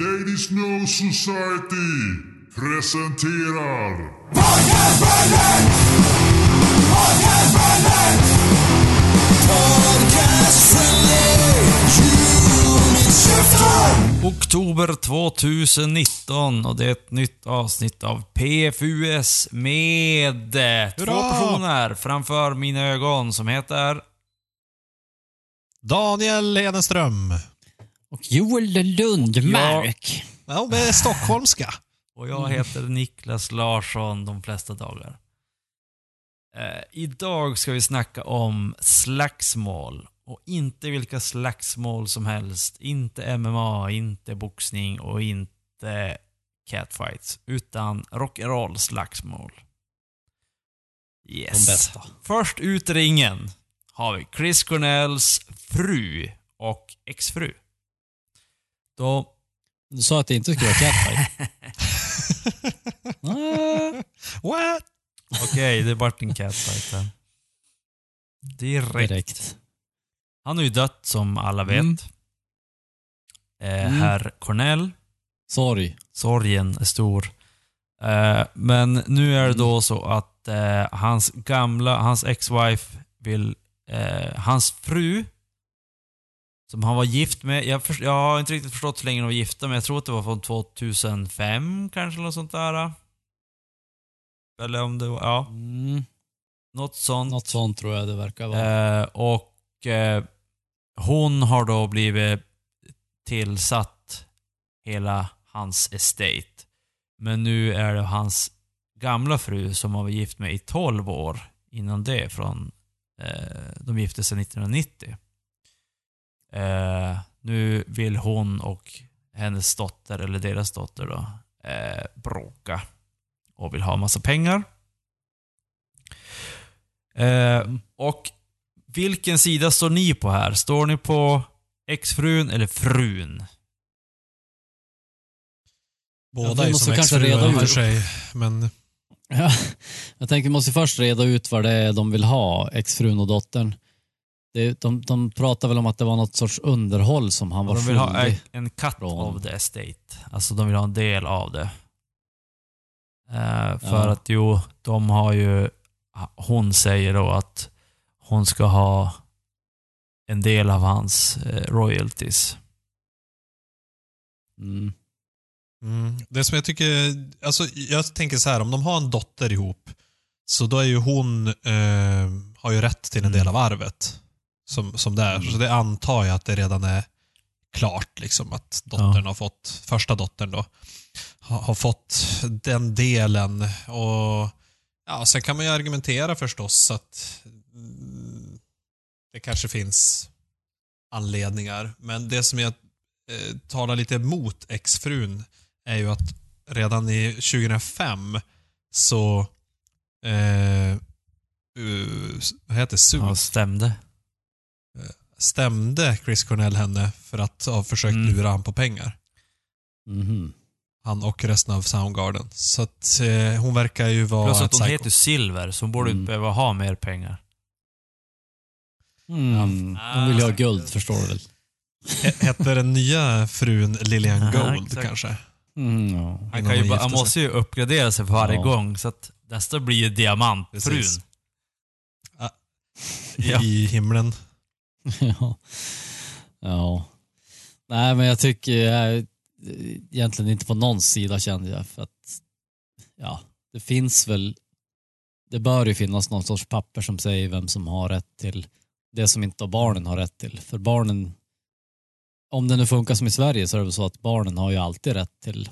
Ladies No Society presenterar... Oktober 2019 och det är ett nytt avsnitt av PFUS med två personer framför mina ögon som heter... Daniel Hedenström. Och Joel Lundmark. Ja, med stockholmska. Och jag heter Niklas Larsson de flesta dagar. Eh, idag ska vi snacka om slagsmål. Och inte vilka slagsmål som helst. Inte MMA, inte boxning och inte catfights. Utan rock'n'roll slagsmål. Yes. De bästa. Först ut i ringen har vi Chris Cornells fru och exfru. Då Du sa att det inte skulle vara catfight. What? Okej, det vart en catfight där. Direkt. Direkt. Han har ju dött som alla vet. Mm. Eh, Mm. Herr Cornell. Sorry. Sorgen är stor. Eh, men nu är det då så att eh, hans gamla, hans ex-wife vill, eh, hans fru, som han var gift med, jag, för, jag har inte riktigt förstått hur länge de var gifta, men jag tror att det var från 2005 kanske, eller något sånt där. Eller om det var, ja, Mm, något sånt. något sånt tror jag det verkar vara. Eh, och eh, hon har då blivit tillsatt hela hans estate. Men nu är det hans gamla fru som han var gift med i 12 år innan det. Från, eh, de gifte sig 1990. Eh, nu vill hon och hennes dotter, eller deras dotter då, eh, bråka. Och vill ha massa pengar. Eh, och vilken sida står ni på här? Står ni på exfrun eller frun? Båda är måste som kanske exfruar reda i och för ut. sig. Men Ja, jag tänker vi måste först reda ut vad det är de vill ha, exfrun och dottern. Det, de, de pratar väl om att det var något sorts underhåll som han var De vill ha skyldig. en cut från- of the estate. Alltså de vill ha en del av det. Eh, för Ja. att jo, de har ju... Hon säger då att hon ska ha en del av hans eh, royalties. Mm. mm, det som jag tycker... Alltså, jag tänker så här, om de har en dotter ihop, så då är ju hon... Eh, har ju rätt till en del av arvet. Som, som det är. Så det antar jag att det redan är klart, liksom, att dottern har fått, första dottern då, har, har fått den delen. Och ja, Sen kan man ju argumentera förstås att mm, det kanske finns anledningar. Men det som jag eh, talar lite emot exfrun är ju att redan i 2005 så eh, uh, vad heter det? Sue Ja, stämde. Stämde Chris Cornell henne för att ha försökt Mm. lura han på pengar. Mhm. Han och resten av Soundgarden. Så att eh, hon verkar ju vara Plus att hon psycho. heter Silver, så hon borde Mm. behöva ha mer pengar. Mm. De vill ju ha guld, förstår du väl? He- Hette den nya frun Lilian Ja, Gold exakt. kanske? Mm, ja. Han, kan ju hon bara, han måste ju uppgradera sig för varje Ja. gång, så att nästa blir ju diamantfrun. Ja. I himlen. ja. ja. Nej, men jag tycker jag, är egentligen inte på någon sida kände jag. För att, ja, det finns väl, det bör ju finnas någon sorts papper som säger vem som har rätt till det som inte barnen har rätt till. För barnen, om det nu funkar som i Sverige så är det väl så att barnen har ju alltid rätt till,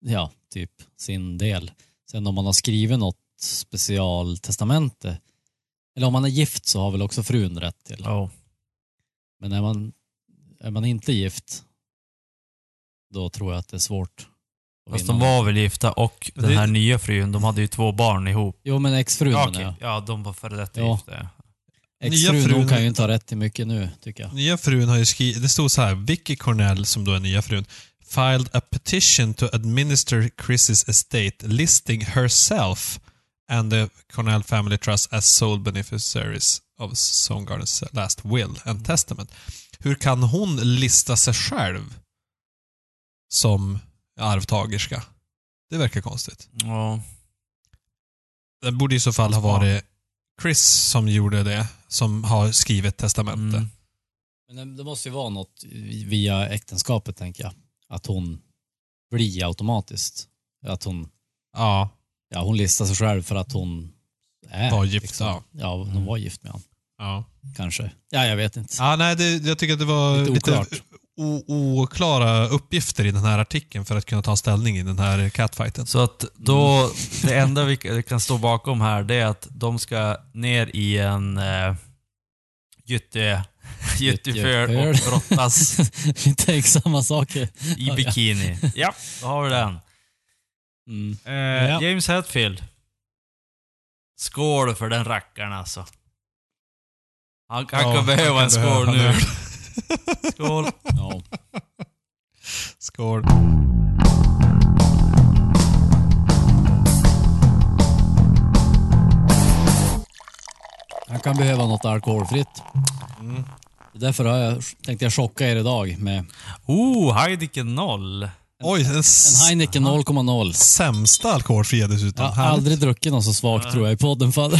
ja, typ sin del. Sen om man har skrivit något specialtestamente, eller om man är gift så har väl också frun rätt till. Ja. Men är man, är man inte gift, då tror jag att det är svårt. att Fast vinna. de var väl gifta och den Det- här nya frun, de hade ju två barn ihop. Jo, men exfrun Ja, menar okej. jag. ja de var före detta Ja. gifta. Exfrun, Nya frun- hon kan ju inte ha rätt till mycket nu, tycker jag. Nya frun har ju skrivit, det stod så här, Vicky Cornell, som då är nya frun, filed a petition to administer Chris's estate listing herself and the Cornell Family Trust as sole beneficiaries of Soundgarden's last will and testament. Hur kan hon lista sig själv som arvtagerska. Det verkar konstigt. Ja. Det borde i så fall ha varit Chris som gjorde det, som har skrivit testamente. Mm. Men det, det måste ju vara något via äktenskapet, tänker jag. Att hon blir automatiskt. Att hon, Ja, ja, hon listar sig själv för att hon är Var gift, liksom. ja. Ja, hon var gift med honom. ja. Kanske. Ja, jag vet inte. Ja, nej, det, jag tycker att det var Lite lite, oklart. o- oklara uppgifter i den här artikeln för att kunna ta ställning i den här catfighten. Så att då, det enda vi kan stå bakom här, det är att de ska ner i en eh, gytte, gytteföl och brottas Vi tänker samma saker. i bikini. Ja, då har vi den. Mm. Eh, Ja. James Hetfield. Skål för den rackaren alltså. Han, han Ja, kan behöva en skål nu. Skål. Ja. Skål. Han kan behöva något alkoholfritt. Mm. Därför har jag, tänkte jag chocka er idag med Oh, Heineken 0. Oj, en s- Heineken 0,0. sämsta alkoholfria dessutom. Jag har Härligt. aldrig druckit någon så svagt tror jag i podden. För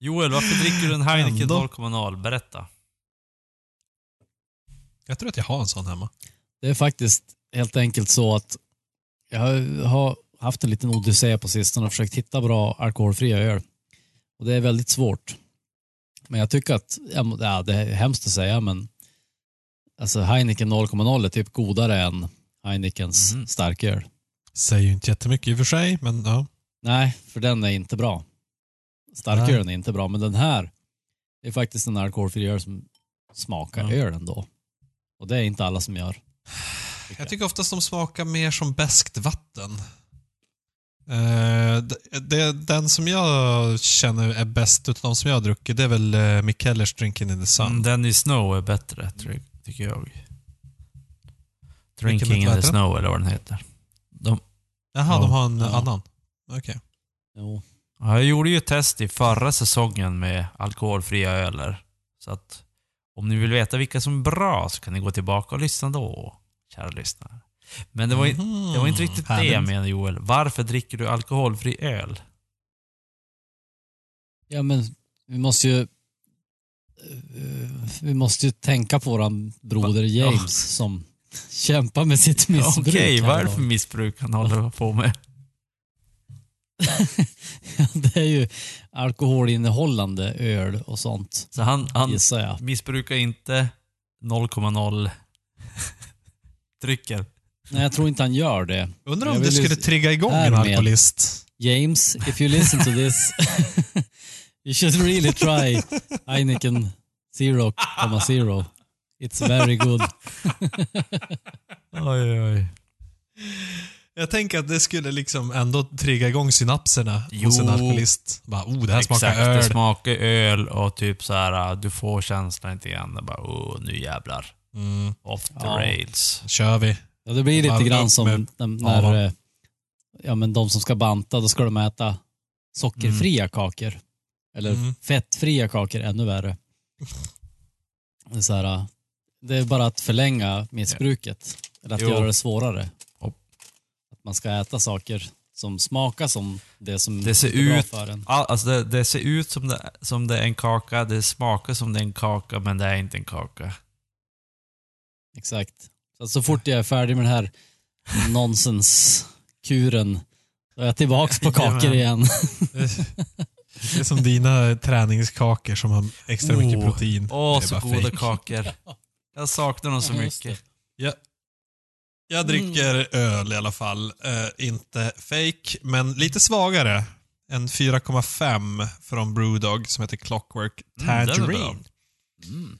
Joel, varför dricker du en Heineken Ändå. 0,0? Berätta. Jag tror att jag har en sån hemma. Det är faktiskt helt enkelt så att jag har haft en liten odyssé på sistone och försökt hitta bra alkoholfria öl. Och det är väldigt svårt. Men jag tycker att, ja, det är hemskt att säga, men alltså Heineken 0,0 är typ godare än Heinekens Mhm. starköl. Säger ju inte jättemycket i och för sig, men ja. Nej, för den är inte bra. Starkölen är inte bra, men den här är faktiskt en alkoholfri öl som smakar Ja. öl ändå. Och det är inte alla som gör. Jag tycker oftast de smakar mer som beskt vatten. Eh, det, det, den som jag känner är bäst utav de som jag har druckit, det är väl uh, Mikkellers Drinking in the Sun. Mm, Denny Snow är bättre, tror- tycker jag. Drinking in the? Snow, eller vad den heter. De, Jaha, Ja. de har en Ja. annan. Okej. Jo. ja, jag gjorde ju ett test i förra säsongen med alkoholfria öler. Så att om ni vill veta vilka som är bra så kan ni gå tillbaka och lyssna då, kära lyssnare. Men det var, Mhm. det var inte riktigt det Härligt. jag menade Joel. Varför dricker du alkoholfri öl? Ja, men vi måste ju vi måste ju tänka på våran broder? James som kämpar med sitt missbruk. Okej, här vad är det idag. för missbruk han håller på med? det är ju alkoholinnehållande öl och sånt, Så han, han gissar jag. missbrukar inte 0,0 drycker. Nej, jag tror inte han gör det. Undrar om det skulle trigga igång en alkoholist. James, if you listen to this, you should really try Heineken 0,0. It's very good. Oj, oj. Jag tänker att det skulle liksom ändå trigga igång synapserna hos en Jo. alkoholist. Bara, oh, det här smakar Exakt, öl. det smakar öl och typ så här, du får känslan lite grann. Bara, oh, nu jävlar. Mm, Off the Ja. rails. kör vi. Ja, det blir lite grann som med när, avan. eh, ja, men de som ska banta, då ska de äta sockerfria kakor. Eller Mm. fettfria kakor, ännu värre. Det är, så här, det är bara att förlänga missbruket. Eller att Jo. göra det svårare. Att man ska äta saker som smakar som det som Det ser är bra ut- för en. All, alltså det, det ser ut som det, som det är en kaka, det smakar som det är en kaka, men det är inte en kaka. Exakt. Så, så fort jag är färdig med den här nonsenskuren, då är jag tillbaks på kakor igen. Det är som dina träningskakor som har extra mycket Oh. protein. Åh, är så goda fake. kakor. Jag saknar dem så mycket. Ja. Jag dricker öl i alla fall. Eh, inte fake, men lite svagare. En 4,5 från Brewdog som heter Clockwork Mm. Tangerine. Mm.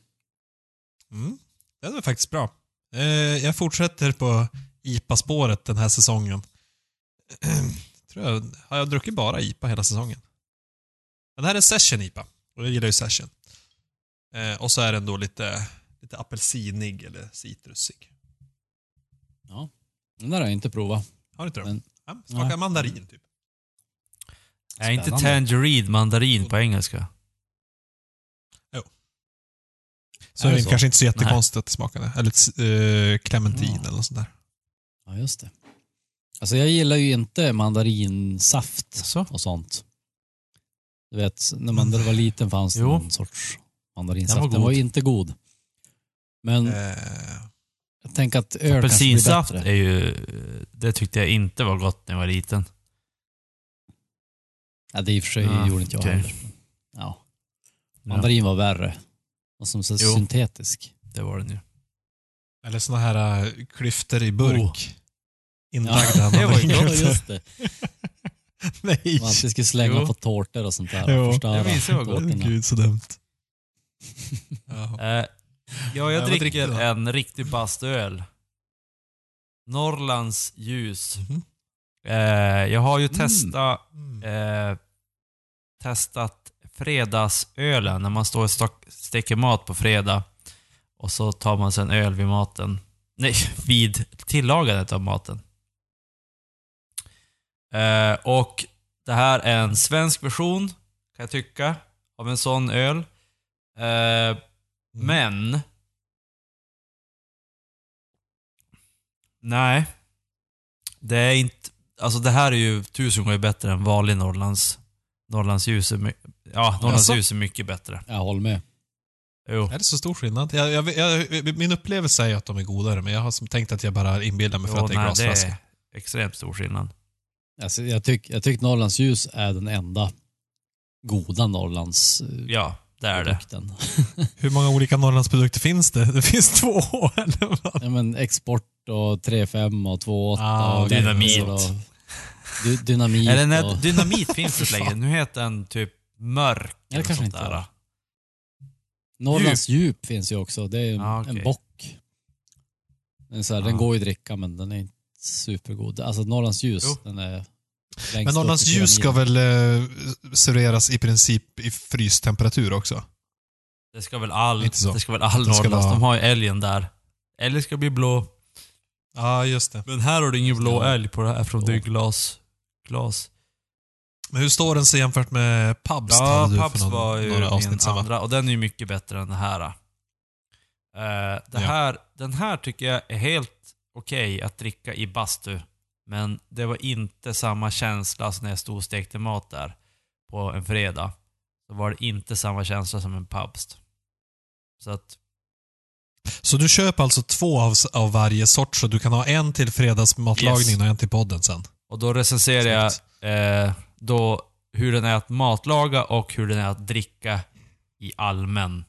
Mm, den är faktiskt bra. Eh, jag fortsätter på IPA-spåret den här säsongen. Tror jag, har jag druckit bara IPA hela säsongen? Men det här är Session IPA. Och jag gillar ju Session. Eh, och så är den då lite, lite apelsinig eller citrusig. Ja. Den där har jag inte provat. Har du inte det? Men- Ja, smakar Nej. mandarin typ. Är inte tangerine mandarin på engelska? Så Är är det det så? kanske inte så jättekonstigt att det smakade. Eller uh, clementin Ja. eller något sånt där. Ja, just det. Alltså jag gillar ju inte mandarinsaft Så. och sånt. Du vet, när man var liten fanns det någon sorts mandarinsaft. Den Den var var, god. inte god. Men Eh, jag tänker att öl Apelsinsaft är ju... Det tyckte jag inte var gott när jag var liten. Ja, det i och för sig Ja, gjorde inte jag okej. heller. Ja. Mandarin var värre. Och som så Jo. syntetisk. Det var den ju. eller såna här uh, klyftor i burk. Oh. Inlagda var ju ja, just det. Nej! Man alltid skulle slänga Jo. på tårtor och sånt där. Jo, och förstöra det minns jag var gott. Gud, så dumt. Jaha. Eh, ja, jag dricker då? en riktig bastuöl. Norrlands ljus. Mhm. Eh, jag har ju Mm. testat, Mm. eh, testat fredagsölen när man står och steker mat på fredag. Och så tar man sig en öl vid maten. Nej, vid tillagandet av maten. Eh, och det här är en svensk version, kan jag tycka, av en sån öl. Eh, men... Nej. Det är inte... Alltså det här är ju tusen gånger bättre än vanlig Norrlands... Norrlands ljus är, ja, Norrlands ljus är mycket bättre. Jag håller med. Jo. Är det så stor skillnad? Jag, jag, jag, min upplevelse är att de är godare, men jag har som tänkt att jag bara inbillar mig för Jo, att det är nej, det glasflaska. är extremt stor skillnad. Alltså, jag tycker jag tyck Norrlands ljus är den enda goda Norrlands eh, Ja, det är det. produkten. Hur många olika Norrlandsprodukter finns det? Det finns två, eller vad? ja, men export och 3,5 och 2,8 Ah, och dynamit. Och, dy, dynamit Eller nej, och... dynamit finns inte längre. Nu heter den typ mörk. det eller kanske sånt inte där. Norrlands djup finns ju också. Det är Ja, okej. en bock. Den, är så här, den Ja. går ju att dricka men den är inte supergod. Alltså Norrlands ljus, Jo. den är Men Norrlands ljus ska väl eh, serveras i princip i frystemperatur också? Det ska väl all, det ska väl all Det ska Norrlands. vara- De har ju älgen där. Älgen ska bli blå. Ja, just det. Men här har du ingen blå älg på det här från Jo. det är glas. Glas. Men hur står den sig jämfört med Pubst? Ja, för någon, var ju några min andra och den är ju mycket bättre än det här. Eh, det Ja. här den här tycker jag är helt okej att dricka i bastu. Men det var inte samma känsla som när jag stod och stekte mat där på en fredag. Så var det inte samma känsla som en pubst. Så att, Så du köper alltså två av, av varje sort, så du kan ha en till fredagsmatlagningen Yes. och en till podden sen? och då recenserar jag eh, då hur den är att matlaga och hur den är att dricka i allmän.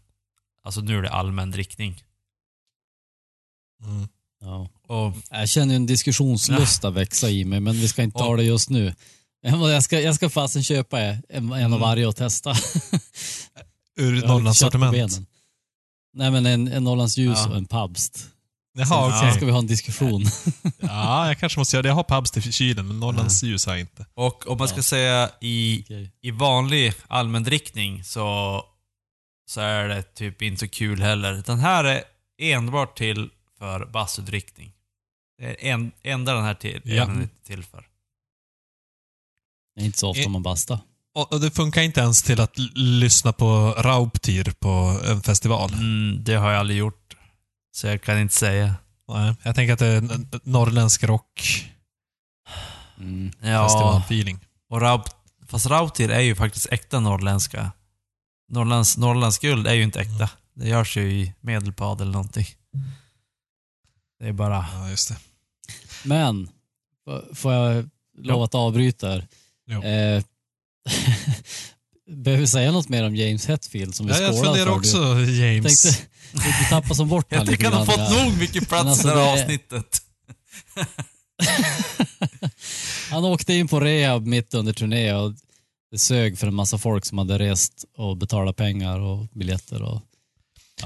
Alltså nu är det allmän drickning. Mm. Ja. Och Jag känner ju en diskussionslusta växa i mig, men vi ska inte ta Och- det just nu. Jag ska, jag ska fasen köpa en, en av Mm. varje och testa. Ur Jag har Norrlands lite kött på sortiment? benen. Nej men en, en Norrlands ljus Ja. och en Pabst. Jaha, Sen, okej. sen ska vi ha en diskussion. Ja, jag kanske måste göra det. Jag har Pubst i kylen, men Norrlands ljus har jag inte. Och om man ska Ja. säga i, Okej. i vanlig allmändrickning så, så är det typ inte så kul heller. Den här är enbart till för bastudrickning. Det är en, enda den här till, Ja. den är till för. Det är inte så ofta Eh. man bastar. Och, och det funkar inte ens till att lyssna på Rauptir på en festival? Mm, det har jag aldrig gjort. Så jag kan inte säga. Nej, jag tänker att det är norrländsk rock Mm. Ja, festivalfeeling. och Raut, fast Rautir är ju faktiskt äkta norrländska. Norrlands, Norrlands guld är ju inte äkta. Det görs ju i Medelpad eller någonting. Det är bara... Ja, just det. Men, får jag lova att avbryta här? Eh, behöver vi säga något mer om James Hetfield som vi Ja, jag skålar funderar också, James. tänkte, du tappar som bort Jag tycker han har fått nog mycket plats alltså i det här avsnittet. Han åkte in på rehab mitt under turné och det sög för en massa folk som hade rest och betalat pengar och biljetter. Och,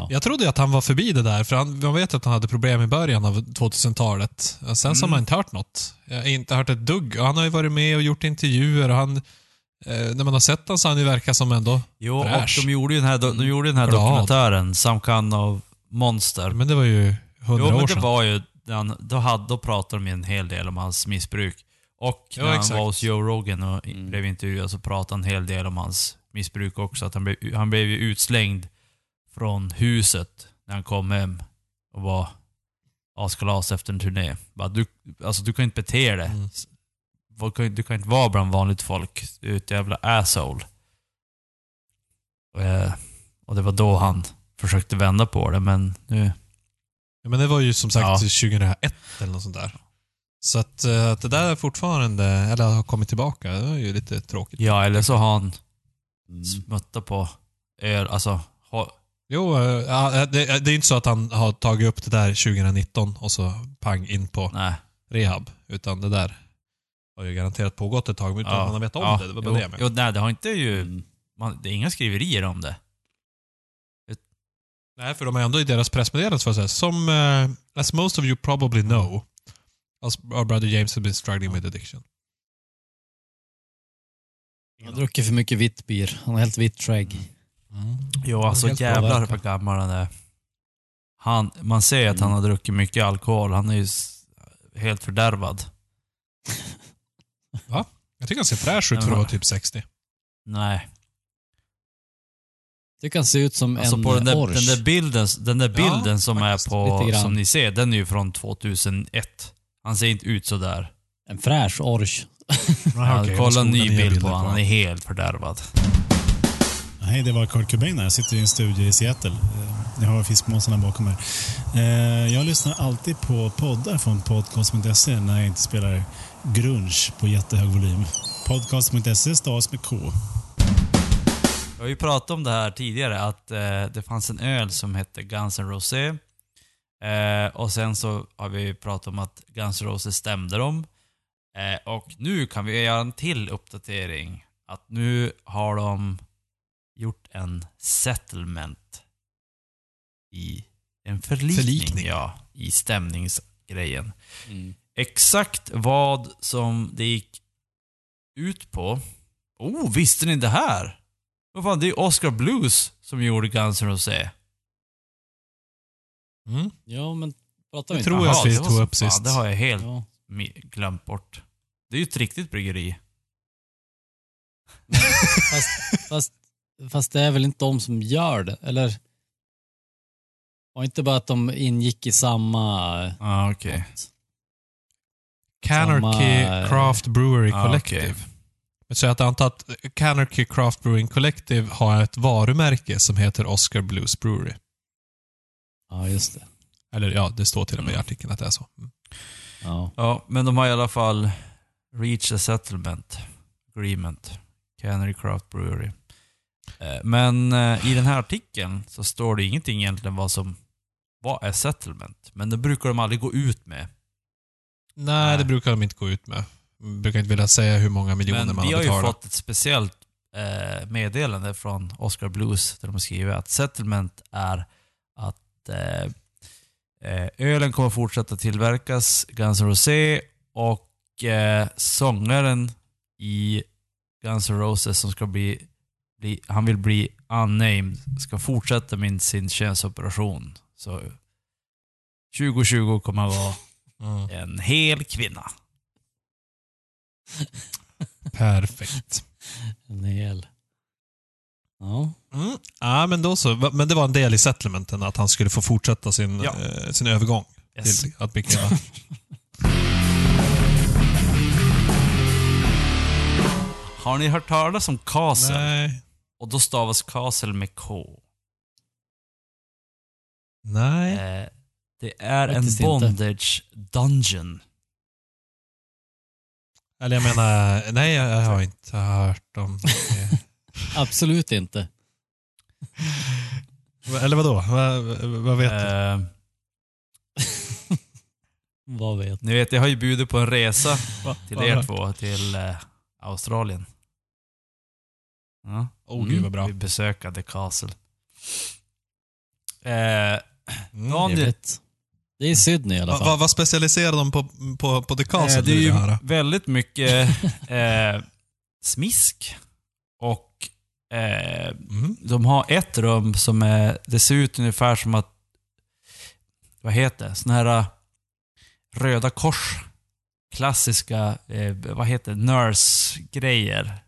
Jag trodde att han var förbi det där, för han, man vet att han hade problem i början av 2000-talet. Och Sen så har Mm. man inte hört något. Jag har inte hört ett dugg. Och han har ju varit med och gjort intervjuer och han... Eh, när man har sett honom så har han ju verkat som ändå... Jo, Fräsch. och de gjorde ju den här, de gjorde den här Glad. dokumentären, Some kind of monster. Men det var ju hundra Jo, men år det sedan. var ju, den, då, hade, då pratade de ju en hel del om hans missbruk. Och Ja, när han exakt. var hos Joe Rogan och Mm. blev intervjuad så pratade han en hel del om hans missbruk också. Att han, blev, han blev ju utslängd från huset när han kom hem och var askalas efter en turné. Bara, du, alltså, du kan inte bete dig. Mm. Du kan- inte vara bland vanligt folk. Du är ett jävla asshole. Och, eh, och det var då han försökte vända på det, men nu... Ja, men det var ju som sagt Ja. 2001 eller något sånt där. Så att, eh, att det där fortfarande, eller har kommit tillbaka, det var ju lite tråkigt. Ja, eller så har han Mm. smuttat på öl. Alltså, Jo, eh, ja, det, det är inte så att han har tagit upp det där 2019 och så pang in på nej. rehab. Utan det där har ju garanterat pågått ett tag utan att man har vetat om ja, det. Det var bara jo, det jag jo, nej, det har inte ju... Mm. Man, det är inga skriverier om det. Nej, för de är ändå i deras pressmeddelande för att säga, som eh, as most of you probably know, our brother James has been struggling with addiction. Han har druckit för mycket vitt bir. Han har helt vitt skägg. Jo, alltså jävlar vad gammal han är. Han, man ser att han Mm. har druckit mycket alkohol. Han är ju helt fördärvad. Jag tycker han ser fräsch ut för att Ja. vara typ 60. Nej. Tycker han ser ut som Alltså en på den där, ors. den där bilden, den där Ja, bilden som faktiskt. är på, som ni ser, den är ju från 2001. Han ser inte ut så där. En fräsch ors. Ja, kolla en ny bild på honom. Han är helt fördärvad. Hej, det var Kurt Cobain här. Jag sitter i en studio i Seattle. Eh, jag har fiskmåsarna bakom mig. Eh, jag lyssnar alltid på poddar från podcast.se när jag inte spelar grunge på jättehög volym. Podcast.se stavas med K. Jag har ju pratat om det här tidigare, att eh, det fanns en öl som hette Guns N' Roses. Och sen så har vi pratat om att Guns N' Roses stämde dem. Och nu kan vi göra en till uppdatering. Att nu har de gjort en settlement i en förlikning, Förlikning. Ja, i stämningsgrejen. Mm. Exakt vad som det gick ut på. Oh, visste ni det här? Vad fan, det är Oscar Blues som gjorde Guns N' Roses. Mm. Ja, men pratar Jag vi inte tror om- jag Jaha, att vi det tog upp fan, sist. Det har jag helt Ja. glömt bort. Det är ju ett riktigt bryggeri. Fast, fast, fast det är väl inte de som gör det? Eller? Var inte bara att de ingick i samma... Ja, ah, okej. Canarchy Samma, eh, Craft Brewery Ah, Collective. okej. Så jag antar att Canarchy Craft Brewing Collective har ett varumärke som heter Oscar Blues Brewery. Ja, just det. Eller ja, det står till och med i Mm. artikeln att det är så. Mm. Ja. Ja, men de har i alla fall reached a settlement agreement. Canary Craft Brewery. Eh, Men eh, i den här artikeln så står det ingenting egentligen vad som vad är settlement. Men det brukar de aldrig gå ut med. Nej, Nej. det brukar de inte gå ut med. De brukar inte vilja säga hur många miljoner Men man vi har har ju betalat. fått ett speciellt eh, meddelande från Oscar Blues där de skriver att settlement är att eh, eh, ölen kommer fortsätta tillverkas, Guns N' Roses och eh, sångaren i Guns N' Roses som ska bli, bli, han vill bli unnamed, ska fortsätta med sin könsoperation. Så 2020 kommer att vara Mm. en hel kvinna. Perfekt. En hel. Ja. Mm. Ja, men då så. Men det var en del i settlementen att han skulle få fortsätta sin, Ja. eh, sin övergång Yes. till att bli kvinna. Har ni hört talas om Castle? Nej. Och då stavas Castle med K. Nej. Eh, det är en Faktiskt inte. bondage dungeon. Eller jag menar, nej jag, jag har inte hört om det. Absolut inte. Eller vadå? Vad, vad vet du? Eh, Vad vet ni vet, jag har ju bjudit på en resa till er två till eh, Australien. Ja. Åh gud vad bra. Vi besöka The Castle. Eh, Mm. Daniel, Trevligt. Det är Sydney i alla Va- fall. va- Vad specialiserar de på, på, på The Castle? eh, det är ju höra. väldigt mycket eh, smisk och eh, Mm. de har ett rum som är, det ser ut ungefär som att, vad heter det, såna här äh, Röda Kors, klassiska, eh, vad heter det, nurse-grejer.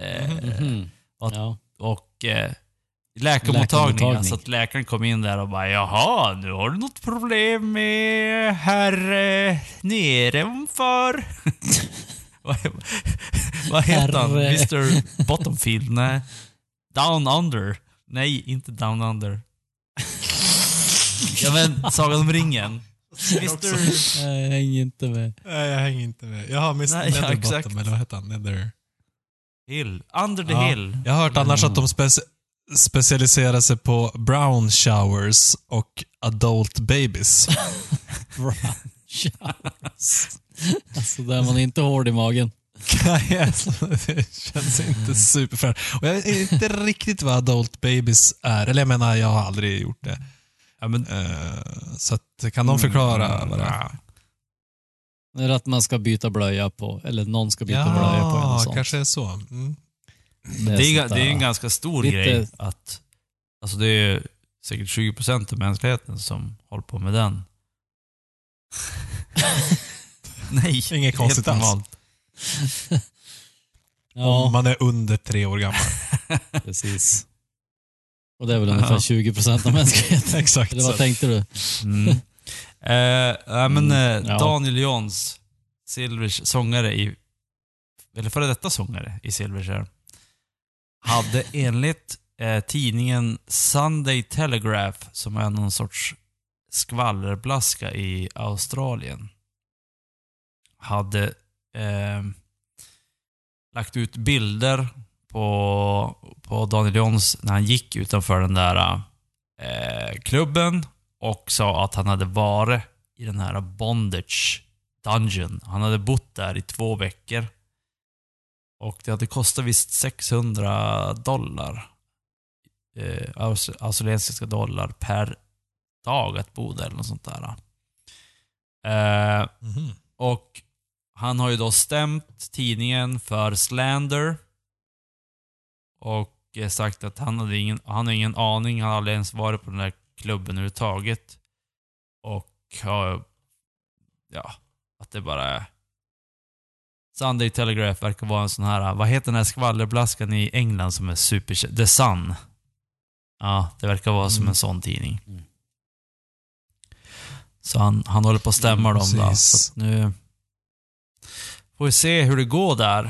Eh, Mhm. och- Ja. och eh, läkarmottagningen. Läkarmottagning. Så att läkaren kom in där och bara Jaha, nu har du något problem med herr eh, nedanför. vad, heter han? Mr Bottomfield? Nej. Down under? Nej, inte down under. ja men, Sagan om ringen. Mr... Nej, jag hänger inte med. Nej, jag hänger inte med. Jag har Mr. Nej, ja, exakt. eller vad heter han? Nether. Hill. Under the Ja. hill. Jag har hört annars att de speci specialiserar sig på brown showers och adult babies. Showers. Alltså där man inte är hård i magen. Nej, alltså, det känns inte superfränt. Och jag vet inte riktigt vad adult babies är. Eller jag menar, jag har aldrig gjort det. Ja, men, Eh, så att, kan de förklara vad det är? Är att man ska byta blöja på, eller någon ska byta blöja på en och Ja, sånt. kanske är så. Mm. det, är, det är en ganska stor lite- grej att... Alltså det är säkert 20% av mänskligheten som håller på med den. Nej, Inget konstigt alls. Ja, Om man är under tre år gammal. precis. Och det är väl ungefär 20 procent av mänskligheten. Exakt Eller vad så. tänkte du? Mm. Eh, men, Mm, eh, ja. Daniel Johns, Silvers sångare i... Eller före detta sångare i Silverchair. Hade enligt eh, tidningen Sunday Telegraph, som är någon sorts skvallerblaska i Australien, hade eh, lagt ut bilder på, på Daniel Johns när han gick utanför den där eh, klubben och sa att han hade varit i den här bondage dungeon. Han hade bott där i två veckor. Och det hade kostat visst 600 dollar. Eh, aus- australiensiska dollar per dag att bo där eller något sånt där. Eh, Mhm. och han har ju då stämt tidningen för slander. Och eh, sagt att han hade ingen, han har ingen aning, han har aldrig ens varit på den där klubben överhuvudtaget. Och har, ja, att det bara är... Sunday Telegraph verkar vara en sån här, vad heter den här skvallerblaskan i England som är super... The Sun. Ja, det verkar vara som Mm. en sån tidning. Mm. Så han, han håller på att stämma Mm, dem då. Så nu får vi se hur det går där.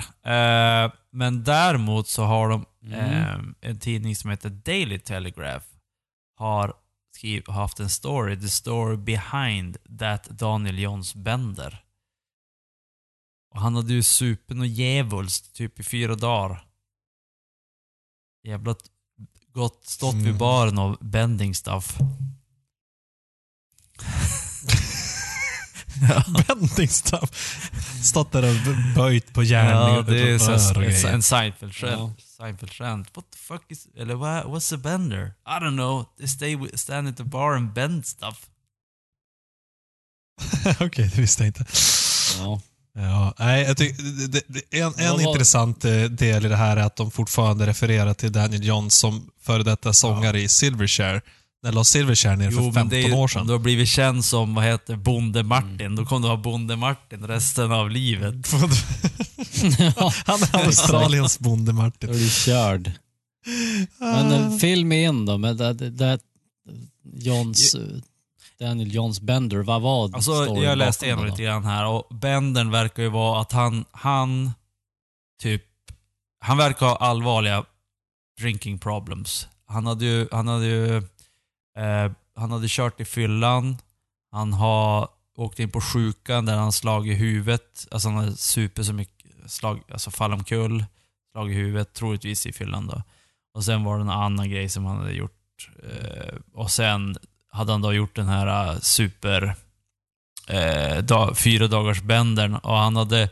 Eh, men däremot så har de Mm. eh, en tidning som heter Daily Telegraph har skriv, haft en story, the story behind that Daniel Johns Bender. Och han hade ju supen och djävulskt typ i fyra dagar. Jävla t- gått, stått vid Mm. baren och bending stuff. Bending stuff. Stått där och böjt på järn Ja, det är en Seinfeld-skämt. Ja. Seinfeld-skämt. What the fuck is... Eller what, what's a bender? I don't know. They stay with, stand at the bar and bend stuff. Okej, det visste jag inte. Ja. Ja, nej, jag tyck, det, en en intressant eh, del i det här är att de fortfarande refererar till Daniel Johns som före detta sångare i Silverchair. När la Silverchair ner för 15 det är, år om sedan. du har blivit känd som, vad heter Bonde Martin, då kommer du ha Bonde Martin resten av livet. Han är Australiens bonde Då Martin. är du körd. Men eh, fill me in då med det, det, det Johns, eh, Daniel Johns Bender. Vad var Alltså, storyn jag läste igenom det lite då? grann här och Bendern verkar ju vara att han, han typ, han verkar ha allvarliga drinking problems. Han hade ju, han hade ju, eh, han hade kört i fyllan, han har åkt in på sjukan där han slagit i huvudet, alltså han hade supit så mycket, slag, alltså fall omkull, slag i huvudet, troligtvis i fyllan då. Och sen var det en annan grej som han hade gjort. Eh, och sen hade han då gjort den här eh, super eh, dag, fyra dagars bändern och han hade,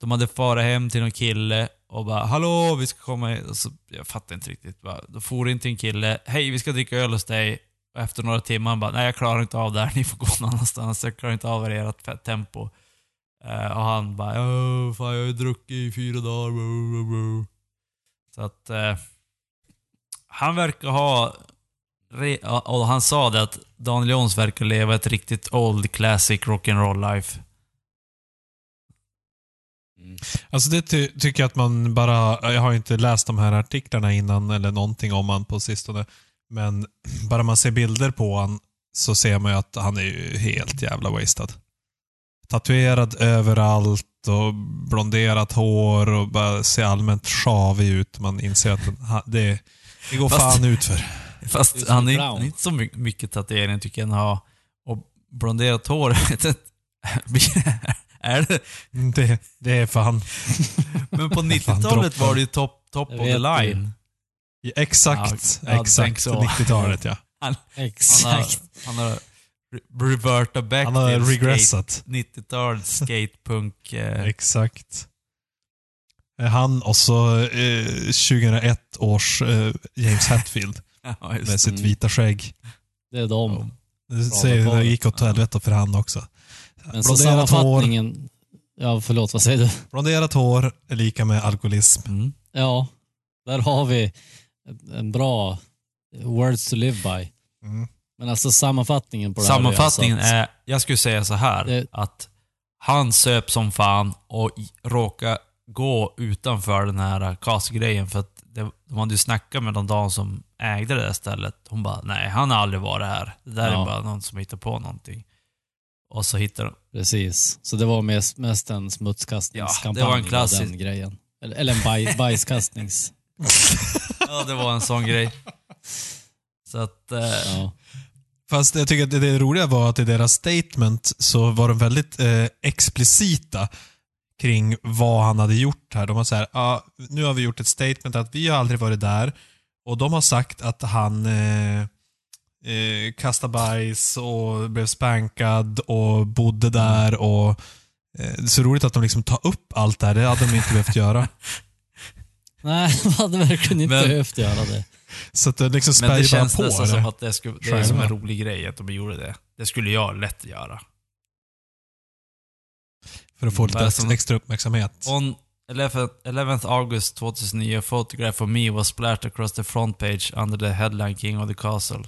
de hade farit hem till någon kille och bara ”Hallå, vi ska komma hit”. Och så, Jag fattar inte riktigt. Bara, då for in till en kille ”Hej, vi ska dricka öl hos dig”. Och efter några timmar han bara ”Nej, jag klarar inte av det här. Ni får gå någon annanstans. Jag klarar inte av ert tempo”. Eh, och han bara ”Åh, fan jag har ju druckit i fyra dagar”. Bro, bro, bro. Så att eh, han verkar ha och han sa det att Daniel Jones verkar leva ett riktigt old classic rock'n'roll life. Mm. Alltså det ty tycker jag att man bara, jag har ju inte läst de här artiklarna innan eller någonting om han på sistone. Men bara man ser bilder på han så ser man ju att han är ju helt jävla wasted. Tatuerad överallt och blonderat hår och bara ser allmänt sjavig ut. Man inser att den- ha- det, det går Fast- fan utför. Det är Fast han är, Brown. han är inte så my- mycket tatuering tycker jag har. Och blonderat hår, är det? Det, det är fan... Men på Fan, 90-talet droppar. var det ju top, top of the line. Ja, Exakt. Ja, exakt. tänker så. 90-talet ja. Han har, Exakt. han har re- revertat back Han har till skate, regressat. 90-talets skatepunk. Eh, Exakt. Han och så eh, 2001 års eh, James Hetfield ja, med sitt Mm. vita skägg. Det är de. Det på det det. gick åt helvete för han också. Men så Blonderat hår, sammanfattningen... Ja, förlåt, vad säger du? blonderat hår är lika med alkoholism. Mm. Ja, där har vi en- bra words to live by. Mm. Men alltså sammanfattningen på det här Sammanfattningen är, alltså är, jag skulle säga så här, Det- att han söp som fan och råkade gå utanför den här casgrejen för att det, de hade ju snackat med de dagen som ägde det där stället. Hon bara, nej han har aldrig varit här. Det där Ja. är bara någon som hittar på någonting. Och så hittar de, precis. Så det var mest, mest en Ja, smutskastningskampanj. det var en klassisk- Den grejen. Eller, eller en baj, bajskastnings... ja det var en sån grej. Så att, eh, Ja. Fast jag tycker att det, det roliga var att i deras statement så var de väldigt eh, explicita kring vad han hade gjort här. De har så här, ah, nu har vi gjort ett statement att vi har aldrig varit där och de har sagt att han eh, eh, kastade bajs och blev spankad och bodde där och eh, det är så roligt att de liksom tar upp allt det här. Det hade de inte behövt göra. Nej, de hade verkligen inte Men- behövt göra det. Så att det liksom men spär det ju bara känns på nästan det. som att det, skulle, det är som en Själva. rolig grej att de gjorde det. Det skulle jag lätt göra. För att få lite Bara som- extra uppmärksamhet. On 11th, 11th August 2009, a photograph of me was splashed across the front page under the headline King of the Castle.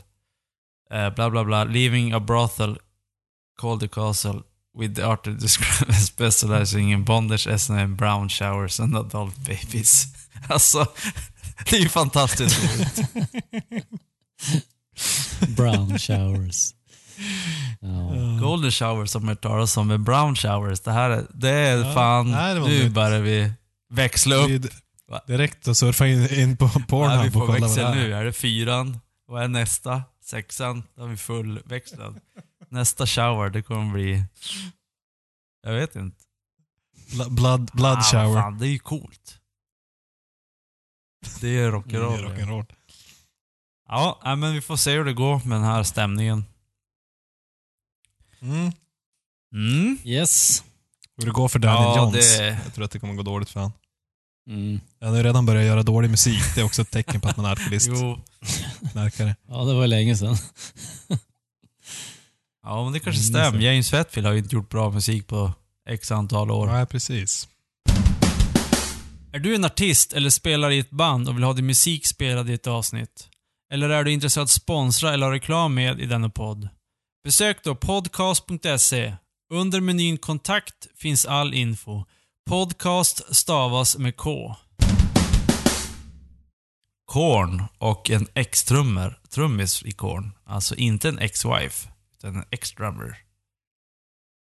Uh, blah blah blah. Leaving a brothel called the Castle with the artist described as specializing in bondage, S&M, brown showers and adult babies. Alltså, det är ju fantastiskt roligt. Brown showers. Ja. Golden showers som jag talas om, men brown showers, det här är, det är Ja, fan, nej, det nu börjar vi växla upp. Är Va? Direkt och surfa in, in på Ja, vi Pornhub får växel är. nu. Är det fyran? Vad är nästa? Sexan? Då har vi fullväxlad. Nästa shower, det kommer bli... Jag vet inte. Bl- Blood, blood Ah, shower. Fan, det är ju coolt. Det är Det är rock'n'roll. ja. rock'n'roll. Nej, men vi får se hur det går med den här stämningen. Mm. Mm. Yes. Hur det går för Daniel Ja, Johns. det- Jag tror att det kommer gå dåligt för han. Mm. Han har ju redan börjat göra dålig musik. Det är också ett tecken på att man är alkoholist. Jo. Knarkare. Ja, det var länge sedan. Ja, men det kanske Mm, stämmer. James Hetfield har ju inte gjort bra musik på x antal år. Nej, precis. Är du en artist eller spelar i ett band och vill ha din musik spelad i ett avsnitt? Eller är du intresserad att sponsra eller ha reklam med i denna podd? Besök då podcast.se. Under menyn kontakt finns all info. Podcast stavas med K. Korn och en ex-trummer, trummis i Korn. Alltså inte en ex-wife, utan en ex-drummer.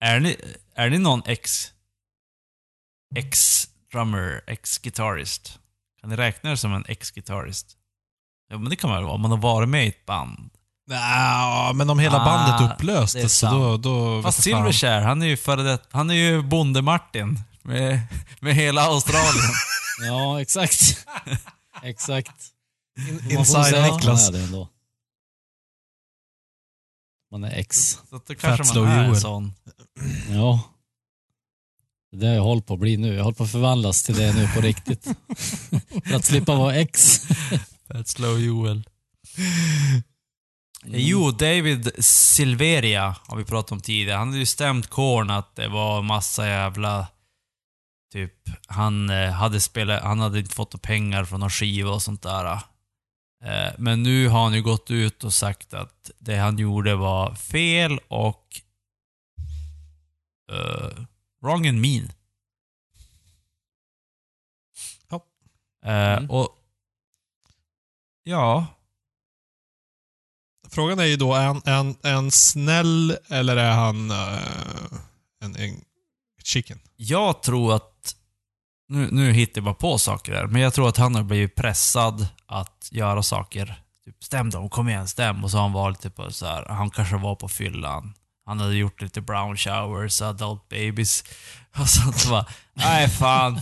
Är ni, är ni någon ex... Ex-drummer, ex-gitarrist? Kan ni räkna er som en ex-gitarrist? Ja, men det kan man väl vara, om man har varit med i ett band. Nja, men om hela Ah, bandet upplöstes så då... då Fast. Silverchair, han är ju före det, han är ju Bonde-Martin. Med, med hela Australien. Ja, exakt. exakt. In, Man får inside säga att man Niklas. är det. Man är ex. Så att då kanske Slow man är en sån. Ja. Det det jag håller på att bli nu. Jag håller på att förvandlas till det nu på riktigt. För att slippa vara ex. Fat Slow Joel. Mm. Jo, David Silveria har vi pratat om tidigare. Han hade ju stämt Korn att det var massa jävla... Typ, han eh, hade spelat, han hade inte fått pengar från någon skiva och sånt där. Eh, men nu har han ju gått ut och sagt att det han gjorde var fel och... eh, wrong and mean. Eh, Mm. Och ja, Frågan är ju då, är han, är han, är han snäll eller är han eh, en, en chicken? jag tror att, nu, nu hittar jag bara på saker där, men jag tror att han har blivit pressad att göra saker. Typ, stäm dem, kom igen, stäm. Och så har han varit typ så här, han kanske var på fyllan. Han hade gjort lite brown showers, adult babies och sånt. Så bara, nej fan.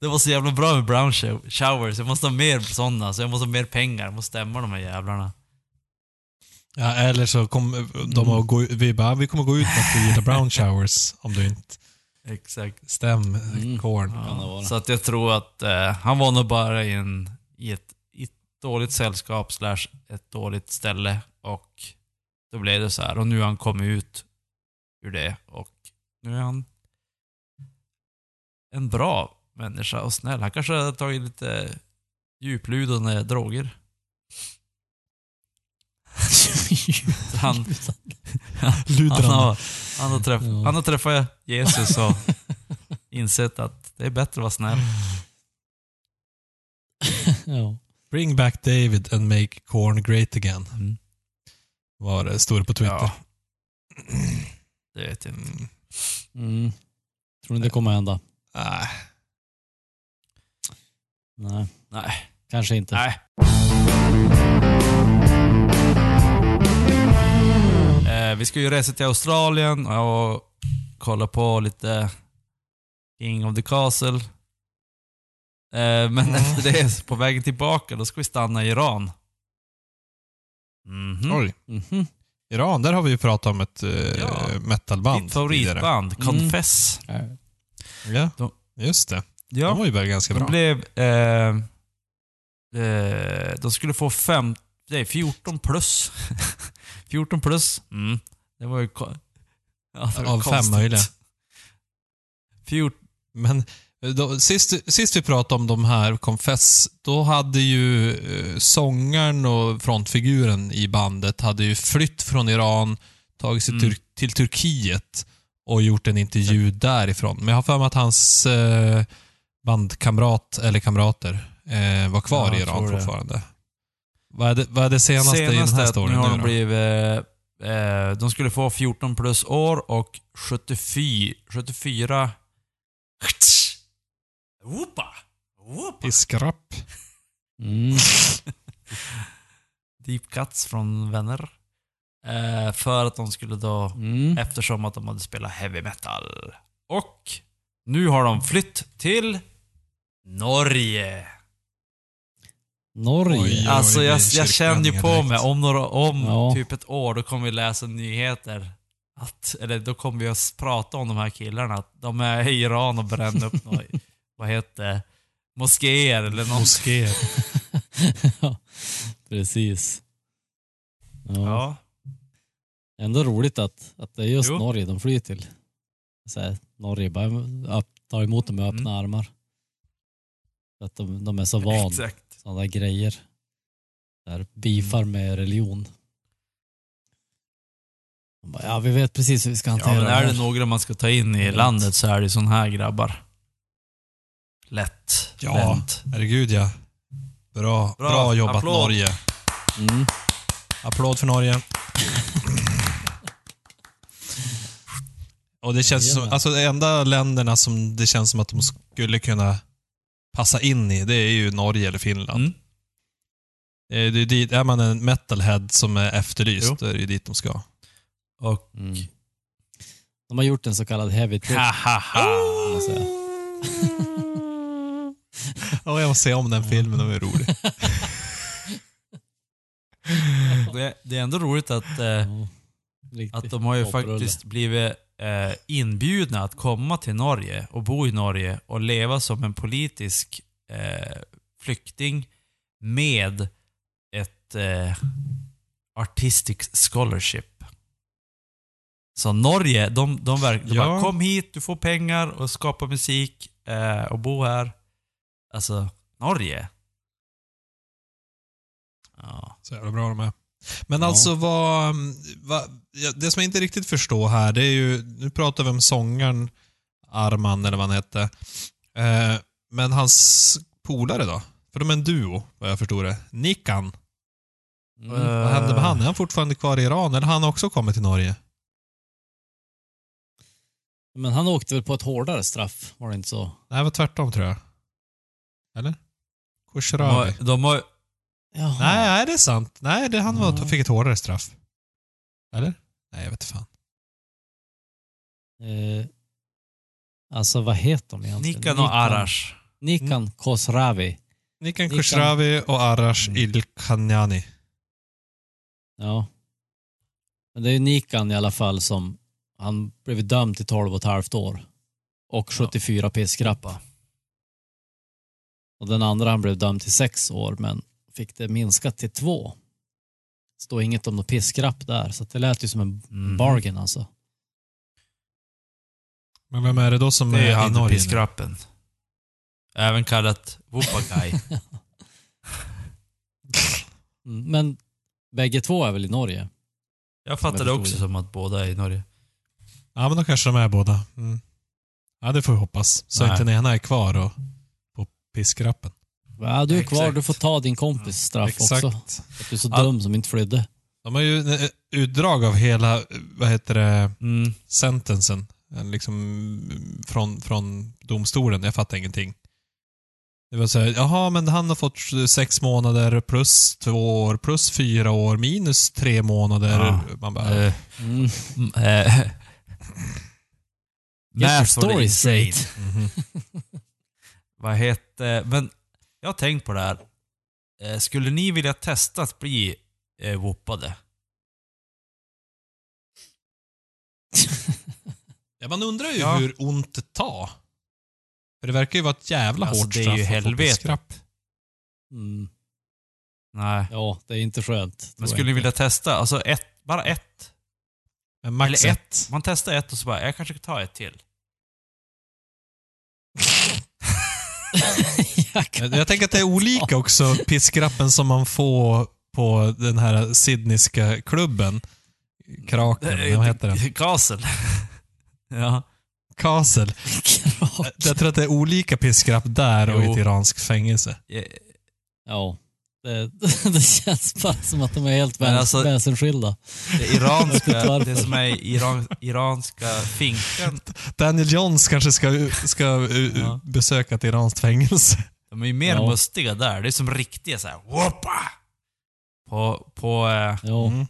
Det var så jävla bra med brown show- showers. Jag måste ha mer sådana, så jag måste ha mer pengar. Jag måste stämma de här jävlarna. Ja, eller så kommer de att gå ut, vi bara, vi kommer gå ut med att du gillar brown showers om du inte Exakt. stäm Mm. vara. Så att jag tror att eh, han var nog bara i, en, i, ett, i ett dåligt sällskap slash ett dåligt ställe och då blev det så här. Och nu har han kommit ut ur det och nu är han en bra människa och snäll. Han kanske har tagit lite djuplodande droger. Han, han, har, han, har träff, Ja. han har träffat Jesus och insett att det är bättre att vara snäll. ja. Bring back David and make corn great again. Mm. Var det, stod på Twitter. Ja. Det vet jag inte. Mm. Mm. Tror ni det kommer hända? Nej. Nej, Nej. kanske inte. Nej. Eh, vi ska ju resa till Australien och kolla på lite King of the Castle. Eh, men efter det, på vägen tillbaka, då ska vi stanna i Iran. Mhm. Oj. Mhm. Iran, där har vi ju pratat om ett uh, Ja. metalband Ditt favoritband, Mm. Confess. Tidigare. Ja, De- just det. Ja. De var ju väl ganska De bra. blev... Eh, eh, de skulle få fem, nej, 14 plus. 14 plus. Mm. Det var ju... Ja, det var Av fem konstigt. möjliga. 14, Men eh, då, sist, sist vi pratade om de här, Confess, då hade ju eh, sångaren och frontfiguren i bandet hade ju flytt från Iran, tagit sig Mm. till Turkiet och gjort en intervju därifrån. Men jag har för mig att hans eh, bandkamrat, eller kamrater, eh, var kvar Ja, i Iran fortfarande. Vad är, det, vad är det senaste, i den senaste här storyn nu har de blivit... Eh, de skulle få 14 plus år och 74... 74 Opa! Opa! Piskrapp. Mm. Deep cuts från vänner. Eh, för att de skulle då Mm. Eftersom att de hade spelat heavy metal. Och nu har de flytt till Norge. Norge. Oj, alltså jag, jag känner ju på direkt. mig, om, några, om Ja. typ ett år, då kommer vi läsa nyheter. Att, eller då kommer vi att prata om de här killarna. Att de är i Iran och bränner upp några, vad heter moskéer eller något. Moskéer. ja, precis. Ja. Ja. Ändå roligt att, att det är just Jo. Norge de flyr till. Så här, Norge bara upp, tar emot dem med öppna Mm. armar. För att de, de är så van sådana där grejer. Där beefar med religion. Bara, ja, vi vet precis hur vi ska Ja, hantera men det är här. det några man ska ta in i landet så är det sån här grabbar. Lätt. Ja. Vänt. Herregud ja. Bra, bra, Bra. jobbat Applåd. Norge. Mm. Applåd för Norge. Och det känns som, alltså de enda länderna som det känns som att de skulle kunna passa in i, det är ju Norge eller Finland. Mm. Eh, Det är, dit, är man en metalhead som är efterlyst, Jo. då är det ju dit de ska. Och Mm. De har gjort en så kallad heavy trip. ha ha ha. Ja, jag måste se om den filmen, den är rolig. Det, det är ändå roligt att, eh, att de har ju faktiskt blivit eh, inbjudna att komma till Norge och bo i Norge och leva som en politisk eh, flykting med ett eh, artistic scholarship. Så Norge, de, de, verk, de Ja. bara kom hit, du får pengar och skapa musik eh, och bo här. Alltså, Norge. Ja. Så jävla bra de är. Men Ja. alltså vad, vad... ja, Det som jag inte riktigt förstår här, det är ju... Nu pratar vi om sångaren Arman, eller vad han hette. Eh, Men hans polare då? För de är en duo, vad jag förstår det. Nikan. Mm. Vad hände med han? Är han fortfarande kvar i Iran eller har han också kommit till Norge? Men han åkte väl på ett hårdare straff, var det inte så? Nej, det var tvärtom tror jag. Eller? De Khosravi. har, de har, Jaha. Nej, det är sant. Nej, det, han var, Ja. fick ett hårdare straff. Eller? Nej, jag vet inte fan. Eh, alltså vad heter de egentligen? Nikan och Arash. Nikan Khosravi. Nikan Khosravi och Arash Mm. Ilkhanjani. Ja. Men det är ju Nikan i alla fall som, han blev dömd till 12 och ett halvt år. Och 74 piskrapp. Och den andra han blev dömd till sex år men fick det minskat till två. Står inget om något piskrapp där så det lät ju som en Mhm. bargain alltså. Men vem är det då som Det är är i han Norge? nu? piskrappen. Även kallat Wuppagai. Mm, Men bägge två är väl i Norge? Jag fattade förstod också det. som att båda är i Norge. Ja, men då kanske de är båda. Mm. Ja, det får vi hoppas. Så Nej. inte den ena är kvar och piskrappen. Ja, du är kvar, du får ta din kompis straff Exakt. också. Att du är så dum som inte flydde. De har ju eh, utdrag av hela, vad heter det, Mm. sentensen. Eh, Liksom mm, från, från domstolen. Jag fattar ingenting. Det var så här, jaha, men han har fått sex månader plus två år plus fyra år minus tre månader. Ja. Man bara, Eh, Mm. mm, your Math story insane. straight. mhm. Vad heter... Men jag har tänkt på det här. Eh, Skulle ni vilja testa att bli eh, whoopade? Ja, man undrar ju Ja. hur ont det tar. För det verkar ju vara ett jävla Alltså, hårt det är straff ju få helvetet. piskrapp. Mm. Nej. Ja, det är inte skönt. Men skulle ni vilja testa? Alltså ett, bara ett. Men max Eller ett. Man testar ett och så bara, jag kanske kan ta ett till. jag. Jag tänker att det är olika också, piskrappen som man får på den här sydneyska klubben. Kraken, vad heter den? Gasel. ja. Kasel. Jag tror att det är olika piskrapp där och i ett iranskt fängelse. Eh, Ja. Det, det känns bara som att de är helt väs, alltså- väsensskilda. Det iranska, det som är iran, iranska finkan, Daniel Johns kanske ska, ska Ja. besöka ett iranskt fängelse. de är ju mer Ja. mustiga där. Det är som riktiga såhär, whoppa! På, på, eh, Ja. Mm.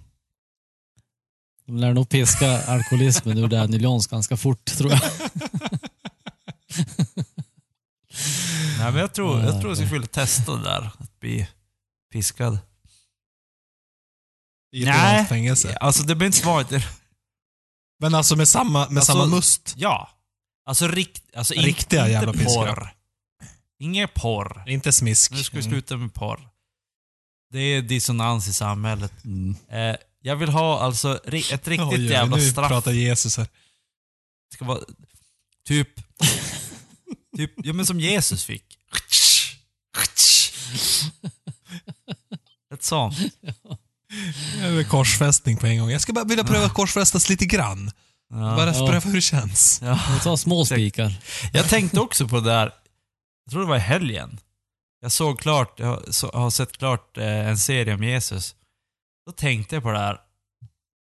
De lär nog piska alkoholismen ur Daniel Johns ganska fort, tror jag. nej men jag tror, jag tror jag Nej. skulle testa det där. Att bli piskad. I ett Nej. fängelse. Alltså det behöver inte vara ett, Men alltså med samma, med Alltså, samma must. ja. Alltså, rikt, alltså in- Riktiga inte jävla piskar. porr. Inget porr. Inte smisk. Nu ska vi Mm. sluta med porr. Det är dissonans i samhället. Mm. Eh, jag vill ha alltså ri- ett riktigt Oj, oj, jävla nu straff. pratar Jesus här. Det ska vara typ... typ, ja men som Jesus fick. Ett sånt. Vill korsfästning på en gång. Jag ska bara vilja pröva korsfästas lite grann. Ja. Bara Ja. pröva hur det känns. Ja. Tar små spikar. Jag tänkte också på det där, jag tror det var i helgen. Jag såg klart, jag har sett klart eh, en serie om Jesus. Då tänkte jag på det här.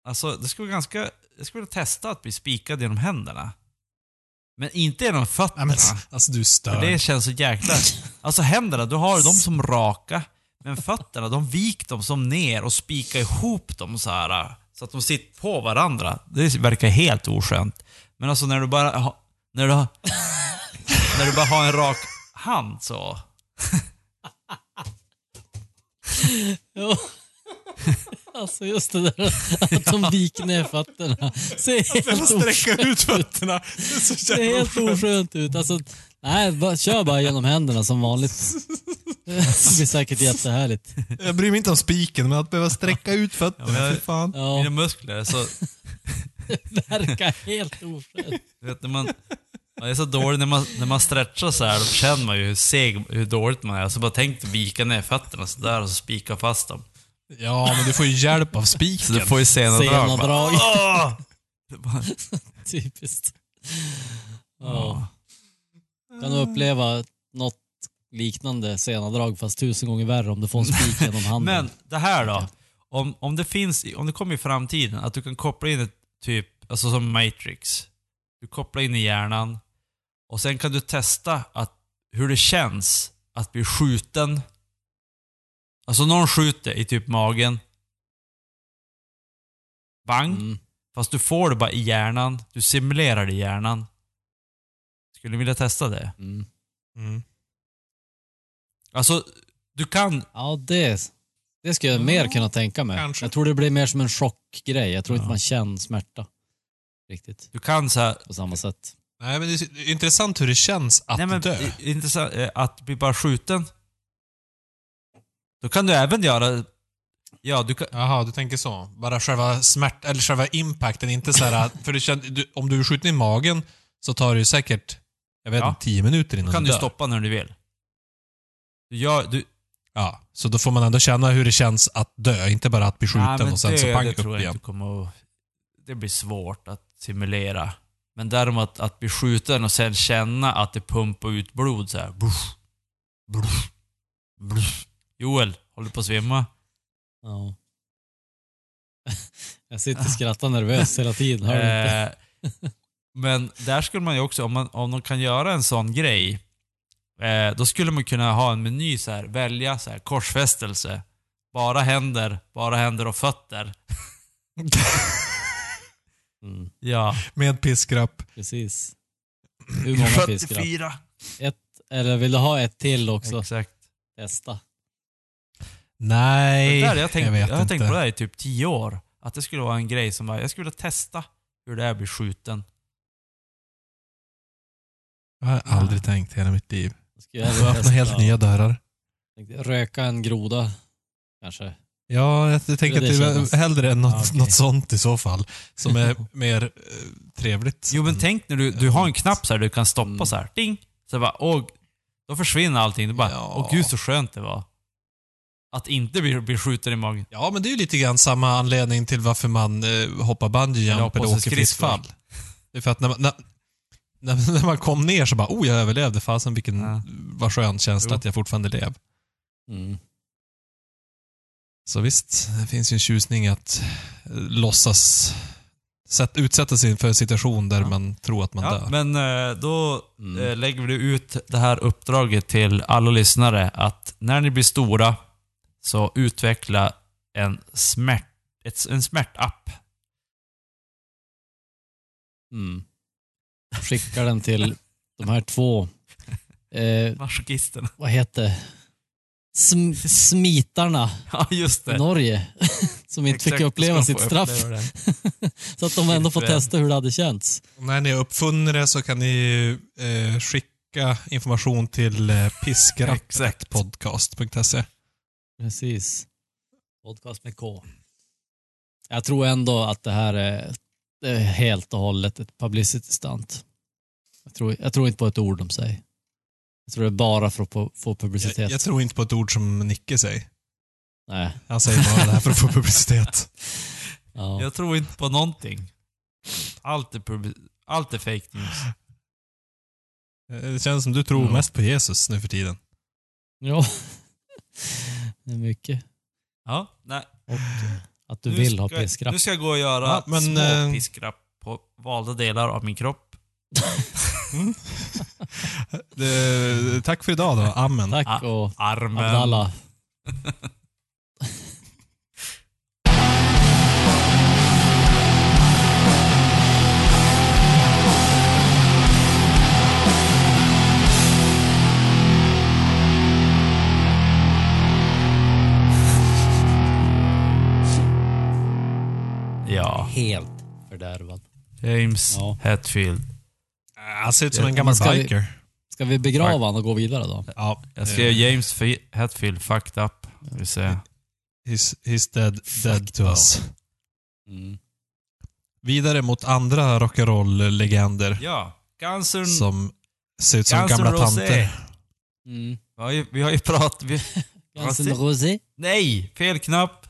Alltså, det skulle ganska, jag skulle vilja testa att bli spikad genom händerna. Men inte genom fötterna. Nej, men, alltså du För stör. det känns så jäkla... Alltså händerna, du har dem som raka. Men fötterna, de vik dem som ner och spikar ihop dem så här Så att de sitter på varandra. Det verkar helt oskönt. Men alltså när du bara. När du när du bara har en rak hand så... Ja. Alltså just det där att de viker ner fötterna. Ser helt, får sträcka oskönt, ut fötterna. Det ser helt oskönt ut. Alltså, nej, bara, kör bara genom händerna som vanligt. Det blir säkert jättehärligt. Jag bryr mig inte om spiken, men att behöva sträcka ut Ja, fötterna, jag- fy fan. Ja, Mina muskler, så... det verkar helt oskönt. Du vet, när man... Man är så dålig när man, när man stretchar så här, då känner man ju hur seg, hur dåligt man är. Så bara tänk vika ner fötterna så där och så spika fast dem. Ja, men du får ju hjälp av Så spiken. du får ju sena drag. Sena drag. Det bara- Typiskt. Ja. Kan du uppleva något liknande senadrag fast tusen gånger värre om du får en spik genom handen. Men det här då. Om, om det finns, om det kommer i framtiden, att du kan koppla in ett typ, alltså som Matrix. Du kopplar in i hjärnan och sen kan du testa att, hur det känns att bli skjuten. Alltså någon skjuter i typ magen. Bang. Mm. Fast du får det bara i hjärnan. Du simulerar det i hjärnan. Skulle du vilja testa det? Mm. Mm. Alltså, du kan... Ja, det, det skulle jag mer kunna tänka mig. kanske. Jag tror det blir mer som en chockgrej. Jag tror Ja. inte man känner smärta riktigt Du kan så här, på samma sätt. Nej, men det är intressant hur det känns att Nej men dö. intressant, eh, att bli bara skjuten. Då kan du även göra... Ja, du kan... Jaha, du tänker så. Bara själva smärt eller själva impacten, inte så här, för du känner, du, om du är skjuten i magen så tar det ju säkert, jag vet Ja. inte, tio minuter Då innan kan du du dör. stoppa när du vill. Du gör... Du, Ja, så då får man ändå känna hur det känns att dö, inte bara att bli skjuten Nej, och sen det, så pang det upp tror jag igen. inte kommer att... Det blir svårt att simulera. Men däremot att bli skjuten och sen känna att det pumpar ut blod så här. Bruff, bruff, bruff. Joel, håller på att svimma? Ja. Jag sitter och skrattar nervöst hela tiden. Hör du inte? Men där skulle man ju också, om, man, om de kan göra en sån grej, eh, då skulle man kunna ha en meny så här, välja så här, korsfästelse. Bara händer, bara händer och fötter. Mm, Ja. Med piskrapp. precis. Hur många fiskar? 44. Ett, eller vill du ha ett till också? Exakt. Testa. Nej, det där, jag, tänkt, jag vet jag har inte. tänkt på det här i typ 10 år. Att det skulle vara en grej som bara, jag skulle vilja testa hur det är att bli skjuten. Jag har aldrig tänkt hela mitt liv. Ska jag Du öppnar testa helt nya dörrar. Röka en groda, kanske. Ja, jag tänker att det är kännas? hellre än något, Ja, okej. något sånt i så fall. Som är mer eh, trevligt. Jo men tänk när du, du har en knapp så här du kan stoppa Mm. så här. Ding! Så bara, åh, då försvinner allting. Du bara, Ja. åh gud så skönt det var. Att inte bli, bli skjuten i magen. Ja, men det är ju lite grann samma anledning till varför man eh, hoppar bungee Eller jump åker skridskor. friskfall. Det är för att när man, när, när, man kom ner så bara, oh jag överlevde. Fasen vilken, Ja. vad skön känsla Jo. att jag fortfarande lever. Mm. Så visst, det finns ju en tjusning att eh, låtsas sätt, utsätta sig för en situation där Ja. man tror att man Ja, dör. men eh, då Mm. eh, lägger vi ut det här uppdraget till alla lyssnare att när ni blir stora så utveckla en, smärt, ett, en smärtapp. Mm. Skickar den till de här två, eh, Masochisterna. vad heter Sm Smitarna Ja, just det. Norge. Som inte fick Exakt, uppleva ska sitt straff. uppleva. Så att de ändå får testa hur det hade känts. Och när ni uppfunnit det så kan ni eh, skicka information till eh, piskrapp.podcast.se. Precis. Podcast med K. Jag tror ändå att det här är helt och hållet ett publicity stunt. Jag tror, jag tror inte på ett ord de säger. Jag tror det är bara för att få, publicitet. Jag, jag tror inte på ett ord som Nicke säger. Nej. Han säger bara det här för att få publicitet. Ja. Jag tror inte på någonting. Allt är, allt är fake news. Eh, Det känns som du tror Ja. mest på Jesus nu för tiden. ja. Det är mycket. Ja, nej. Och att du Nu vill ha ska- piskrapp. Nu ska jag gå och göra Ja, men, små eh, piskrapp på valda delar av min kropp. Det, tack för idag då. Amen. Tack och Armen. Abdallah. Ja. Helt fördärvad. James Ja. Hetfield. Han ser ut som en gammal ska vi- biker. Ska vi begrava honom och gå vidare då? Ja, Jag skrev eh, James F- Hetfield fucked up. Vi se. he's, he's dead, dead to us. Mm. Vidare mot andra rock'n'roll-legender Ja. Guns N' som ser ut som Guns N' gamla tanter. Mm. Vi har ju, vi har ju pratat... Vi, Guns? N' Rosé. nej! Fel knapp.